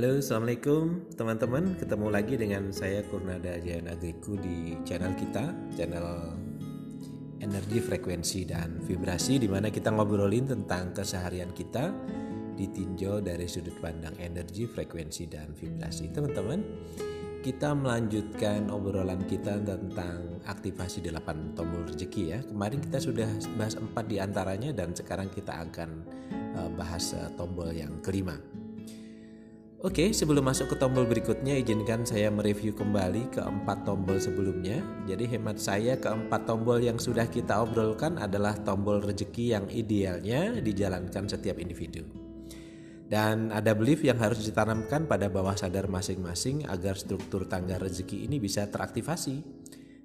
Halo, Assalamualaikum teman-teman Ketemu lagi dengan saya Kurnada Jayan Agriku di channel kita Channel Energi, Frekuensi, dan Vibrasi di mana kita ngobrolin tentang keseharian kita Ditinjau dari sudut pandang energi, frekuensi, dan vibrasi Teman-teman, kita melanjutkan obrolan kita tentang aktivasi 8 tombol rezeki ya. Kemarin kita sudah bahas 4 di antaranya dan sekarang kita akan eh, bahas eh, tombol yang kelima. Oke, sebelum masuk ke tombol berikutnya, izinkan saya mereview kembali keempat tombol sebelumnya. Jadi hemat saya keempat tombol yang sudah kita obrolkan adalah tombol rezeki yang idealnya dijalankan setiap individu. Dan ada belief yang harus ditanamkan pada bawah sadar masing-masing agar struktur tangga rezeki ini bisa teraktivasi.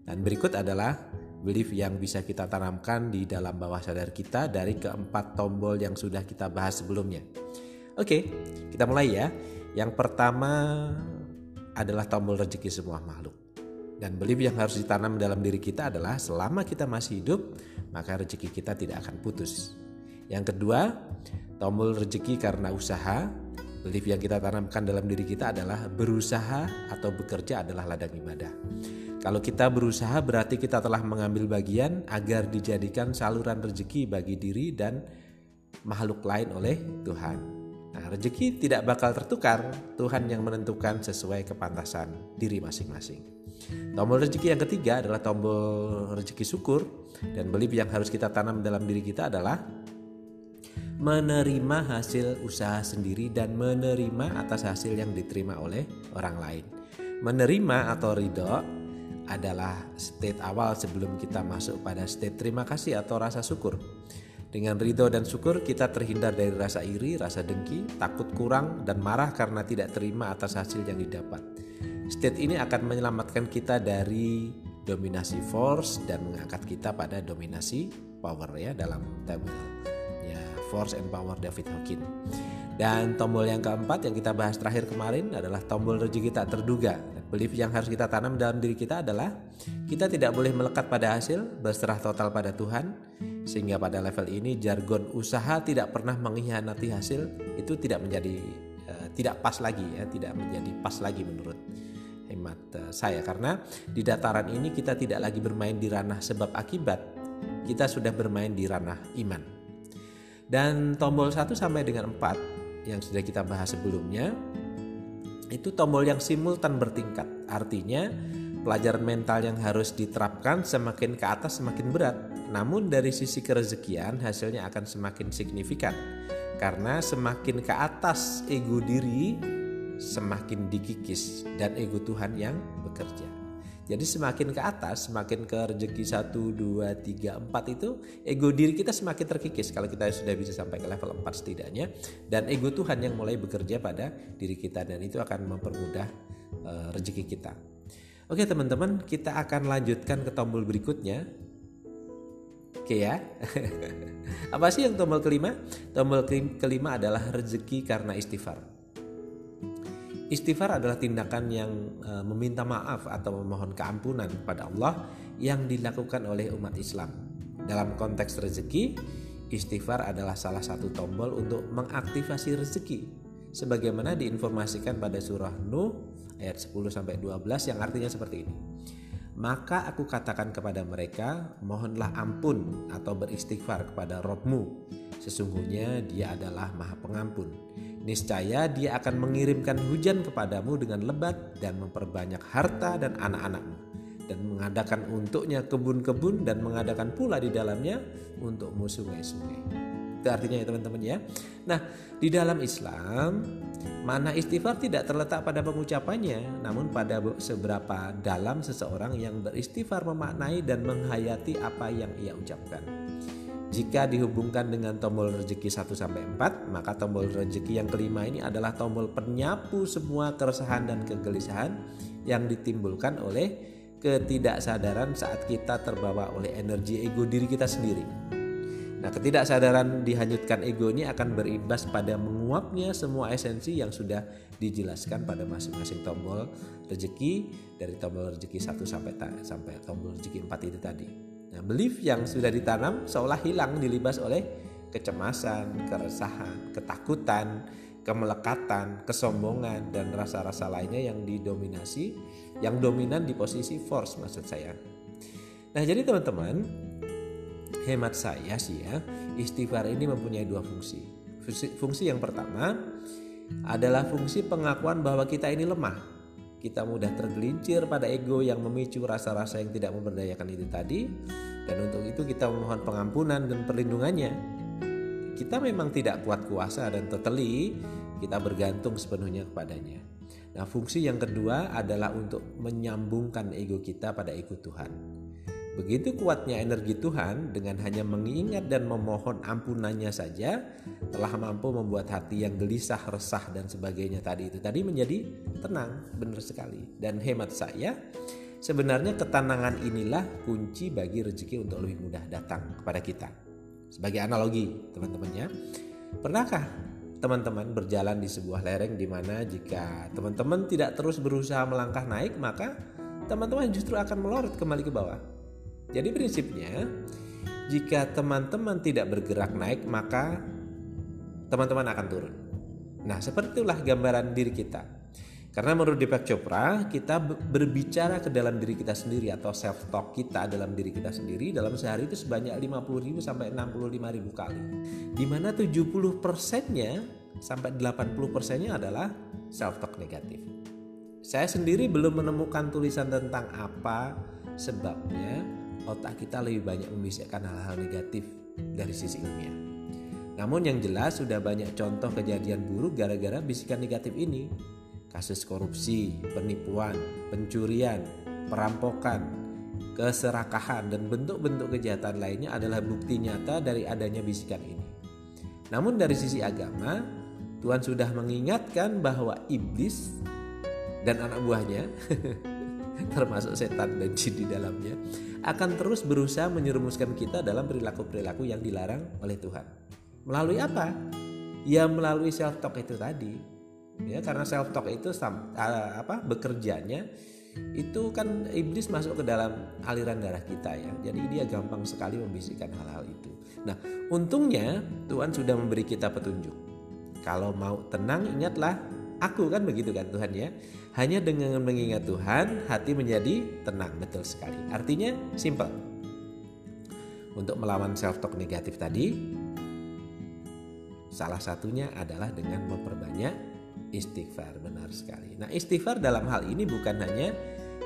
Dan berikut adalah belief yang bisa kita tanamkan di dalam bawah sadar kita dari keempat tombol yang sudah kita bahas sebelumnya. Oke, kita mulai ya. Yang pertama adalah tombol rezeki semua makhluk. Dan belief yang harus ditanam dalam diri kita adalah selama kita masih hidup, maka rezeki kita tidak akan putus. Yang kedua, Tombol rezeki karena usaha, belief yang kita tanamkan dalam diri kita adalah berusaha atau bekerja adalah ladang ibadah. Kalau kita berusaha berarti kita telah mengambil bagian agar dijadikan saluran rezeki bagi diri dan makhluk lain oleh Tuhan. Nah, rezeki tidak bakal tertukar, Tuhan yang menentukan sesuai kepantasan diri masing-masing. Tombol rezeki yang ketiga adalah tombol rezeki syukur dan belief yang harus kita tanam dalam diri kita adalah menerima hasil usaha sendiri dan menerima atas hasil yang diterima oleh orang lain. Menerima atau ridho adalah state awal sebelum kita masuk pada state terima kasih atau rasa syukur. Dengan ridho dan syukur kita terhindar dari rasa iri, rasa dengki, takut kurang, dan marah karena tidak terima atas hasil yang didapat. State ini akan menyelamatkan kita dari dominasi force dan mengangkat kita pada dominasi power ya dalam tabel Force and Power David Hawkins. Dan tombol yang keempat yang kita bahas terakhir kemarin adalah tombol rezeki tak terduga. Belief yang harus kita tanam dalam diri kita adalah kita tidak boleh melekat pada hasil, berserah total pada Tuhan, sehingga pada level ini jargon usaha tidak pernah mengkhianati hasil itu tidak menjadi uh, tidak pas lagi ya, tidak menjadi pas lagi menurut hemat uh, saya karena di dataran ini kita tidak lagi bermain di ranah sebab akibat, kita sudah bermain di ranah iman. Dan tombol 1 sampai dengan 4 yang sudah kita bahas sebelumnya itu tombol yang simultan bertingkat. Artinya pelajaran mental yang harus diterapkan semakin ke atas semakin berat. Namun dari sisi kerezekian hasilnya akan semakin signifikan. Karena semakin ke atas ego diri semakin dikikis dan ego Tuhan yang bekerja. Jadi semakin ke atas, semakin ke rezeki 1, 2, 3, 4 itu ego diri kita semakin terkikis kalau kita sudah bisa sampai ke level 4 setidaknya dan ego Tuhan yang mulai bekerja pada diri kita dan itu akan mempermudah uh, rezeki kita. Oke teman-teman, kita akan lanjutkan ke tombol berikutnya. Oke ya. Apa sih yang tombol kelima? Tombol kelima adalah rezeki karena istighfar. Istighfar adalah tindakan yang uh, meminta maaf atau memohon keampunan kepada Allah yang dilakukan oleh umat Islam. Dalam konteks rezeki, istighfar adalah salah satu tombol untuk mengaktifasi rezeki sebagaimana diinformasikan pada surah Nuh ayat 10 sampai 12 yang artinya seperti ini. Maka aku katakan kepada mereka, mohonlah ampun atau beristighfar kepada Robmu. Sesungguhnya dia adalah maha pengampun niscaya dia akan mengirimkan hujan kepadamu dengan lebat dan memperbanyak harta dan anak-anakmu dan mengadakan untuknya kebun-kebun dan mengadakan pula di dalamnya untukmu sungai-sungai. Itu artinya ya teman-teman ya. Nah, di dalam Islam mana istighfar tidak terletak pada pengucapannya, namun pada seberapa dalam seseorang yang beristighfar memaknai dan menghayati apa yang ia ucapkan. Jika dihubungkan dengan tombol rezeki 1 sampai 4, maka tombol rezeki yang kelima ini adalah tombol penyapu semua keresahan dan kegelisahan yang ditimbulkan oleh ketidaksadaran saat kita terbawa oleh energi ego diri kita sendiri. Nah, ketidaksadaran dihanyutkan ego ini akan berimbas pada menguapnya semua esensi yang sudah dijelaskan pada masing-masing tombol rezeki dari tombol rezeki 1 sampai sampai tombol rezeki 4 itu tadi. Nah, belief yang sudah ditanam seolah hilang dilibas oleh kecemasan, keresahan, ketakutan kemelekatan, kesombongan dan rasa-rasa lainnya yang didominasi, yang dominan di posisi force maksud saya. Nah, jadi teman-teman, hemat saya sih ya, istighfar ini mempunyai dua fungsi. Fungsi, fungsi yang pertama adalah fungsi pengakuan bahwa kita ini lemah. Kita mudah tergelincir pada ego yang memicu rasa-rasa yang tidak memberdayakan itu tadi dan untuk itu kita memohon pengampunan dan perlindungannya kita memang tidak kuat kuasa dan totally kita bergantung sepenuhnya kepadanya. Nah, fungsi yang kedua adalah untuk menyambungkan ego kita pada ego Tuhan. Begitu kuatnya energi Tuhan dengan hanya mengingat dan memohon ampunannya saja telah mampu membuat hati yang gelisah, resah dan sebagainya tadi itu tadi menjadi tenang, benar sekali. Dan hemat saya, sebenarnya ketenangan inilah kunci bagi rezeki untuk lebih mudah datang kepada kita. Sebagai analogi, teman-teman ya. Pernahkah teman-teman berjalan di sebuah lereng di mana jika teman-teman tidak terus berusaha melangkah naik, maka teman-teman justru akan melorot kembali ke bawah. Jadi prinsipnya, jika teman-teman tidak bergerak naik, maka teman-teman akan turun. Nah, seperti itulah gambaran diri kita. Karena menurut Deepak Chopra, kita berbicara ke dalam diri kita sendiri atau self talk kita dalam diri kita sendiri dalam sehari itu sebanyak 50.000 sampai 65.000 kali. Di mana 70 persennya sampai 80 persennya adalah self talk negatif. Saya sendiri belum menemukan tulisan tentang apa sebabnya otak kita lebih banyak membisikkan hal-hal negatif dari sisi ilmiah. Namun yang jelas sudah banyak contoh kejadian buruk gara-gara bisikan negatif ini kasus korupsi, penipuan, pencurian, perampokan, keserakahan, dan bentuk-bentuk kejahatan lainnya adalah bukti nyata dari adanya bisikan ini. Namun dari sisi agama, Tuhan sudah mengingatkan bahwa iblis dan anak buahnya, termasuk setan dan jin di dalamnya, akan terus berusaha menyerumuskan kita dalam perilaku-perilaku yang dilarang oleh Tuhan. Melalui apa? Ya melalui self talk itu tadi ya karena self talk itu uh, apa bekerjanya itu kan iblis masuk ke dalam aliran darah kita ya jadi dia gampang sekali membisikkan hal-hal itu nah untungnya Tuhan sudah memberi kita petunjuk kalau mau tenang ingatlah aku kan begitu kan Tuhan ya hanya dengan mengingat Tuhan hati menjadi tenang betul sekali artinya simple untuk melawan self talk negatif tadi salah satunya adalah dengan memperbanyak istighfar benar sekali. Nah, istighfar dalam hal ini bukan hanya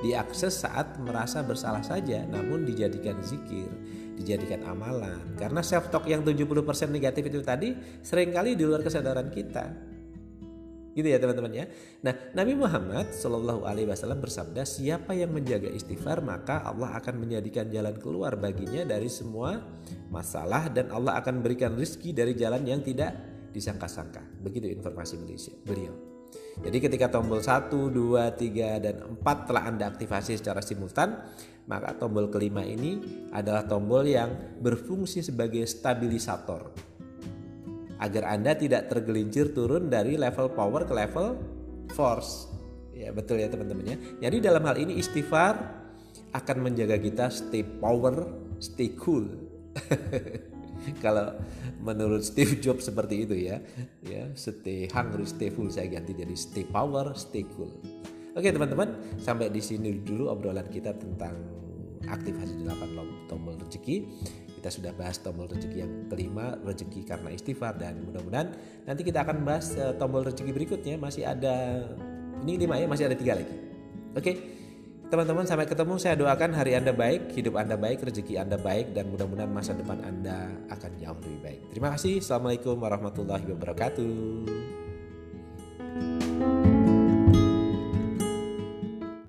diakses saat merasa bersalah saja, namun dijadikan zikir, dijadikan amalan. Karena self talk yang 70% negatif itu tadi sering kali di luar kesadaran kita. Gitu ya teman-teman ya. Nah, Nabi Muhammad Shallallahu alaihi wasallam bersabda, "Siapa yang menjaga istighfar, maka Allah akan menjadikan jalan keluar baginya dari semua masalah dan Allah akan berikan rizki dari jalan yang tidak disangka-sangka. Begitu informasi beliau. Jadi ketika tombol 1, 2, 3, dan 4 telah Anda aktifasi secara simultan, maka tombol kelima ini adalah tombol yang berfungsi sebagai stabilisator. Agar Anda tidak tergelincir turun dari level power ke level force. Ya betul ya teman-teman ya. Jadi dalam hal ini istighfar akan menjaga kita stay power, stay cool. Kalau menurut Steve Jobs seperti itu ya. Ya, stay hungry, stay full saya ganti jadi stay power, stay cool. Oke, teman-teman, sampai di sini dulu obrolan kita tentang aktivasi 8 tombol rezeki. Kita sudah bahas tombol rezeki yang kelima, rezeki karena istighfar dan mudah-mudahan nanti kita akan bahas uh, tombol rezeki berikutnya masih ada ini lima ya, masih ada tiga lagi. Oke. Teman-teman sampai ketemu saya doakan hari Anda baik, hidup Anda baik, rezeki Anda baik dan mudah-mudahan masa depan Anda akan jauh lebih baik. Terima kasih. Assalamualaikum warahmatullahi wabarakatuh.